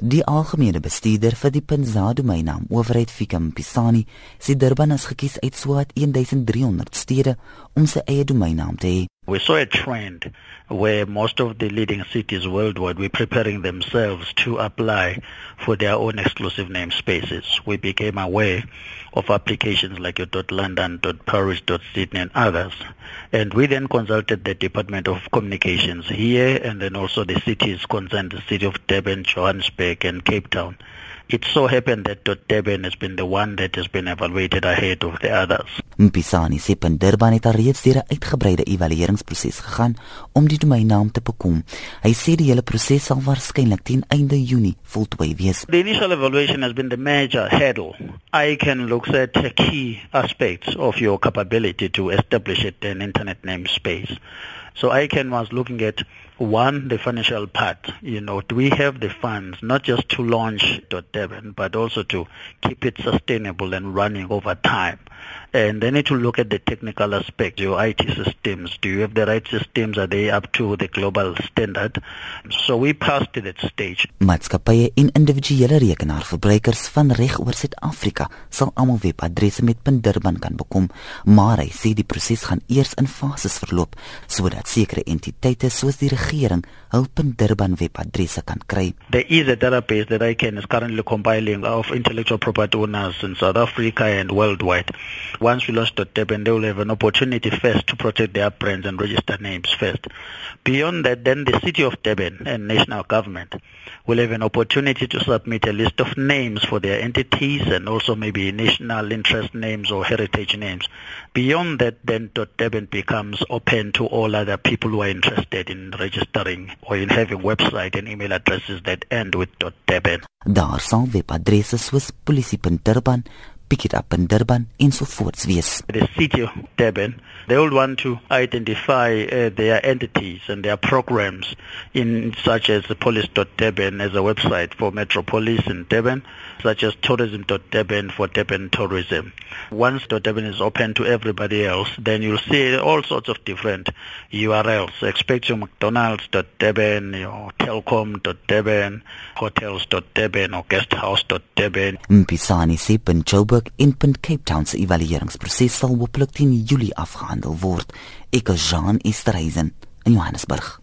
Die algemene bestuurder vir die Pinza domeinnaam, owerheid Fikam Pisani, sê Durban is gekies uit sowat 1300 stede om sy eie domeinnaam te hê. We saw a trend where most of the leading cities worldwide were preparing themselves to apply for their own exclusive namespaces. We became aware of applications like your .london, .dot .paris, .dot .sydney and others. And we then consulted the Department of Communications here and then also the cities concerned, the city of Durban, Johannesburg and Cape Town. It so happened that Durban has been the one that has been evaluated ahead of the others. Mpisani sê Durban het reeds deur 'n uitgebreide evalueringsproses gegaan om die domeinnaam te bekom. Hy sê die hele proses sal waarskynlik teen einde Junie voltooi wees. The initial evaluation has been the major hurdle. I can look at key aspects of your capability to establish an internet namespace. So ICANN was looking at one, the financial part. You know, do we have the funds not just to launch .durban, but also to keep it sustainable and running over time? And they need to look at the technical aspect, your IT systems. Do you have the right systems? Are they up to the global standard? So we passed to that stage. Maatskappye en individuele rekenaarverbruikers van reg oor Suid-Afrika sal almal webadresse met .durban kan bekom, maar hy sê die proses gaan eers in fases verloop sodat sekere entiteite soos die regering hul .durban webadresse kan kry. There is a database that ICANN is currently compiling of intellectual property owners in South Africa and worldwide. Once we launch Durban, they will have an opportunity first to protect their brands and register names first. Beyond that, then the city of Durban and national government will have an opportunity to submit a list of names for their entities and also maybe national interest names or heritage names. Beyond that, then Durban becomes open to all other people who are interested in registering or in having website and email addresses that end with .durban. Daar sal webadresse soos polisie.durban, pick it up in Durban en so voorts wees. The city of Durban, they will want to identify uh, their entities and their programs in such as police.durban as a website for Metro Police in Durban, such as tourism.durban for Durban tourism. Once Durban is open to everybody else, then you'll see all sorts of different URLs. Expect your McDonald's.durban, your Telkom.durban, hotels.durban or guesthouse.durban. Mpisani sê Joburg Joburg Punt Cape Town se evalueringsproses sal hopelik teen Julie afgehandel word. Ek is Jean Esterhuizen in Johannesburg.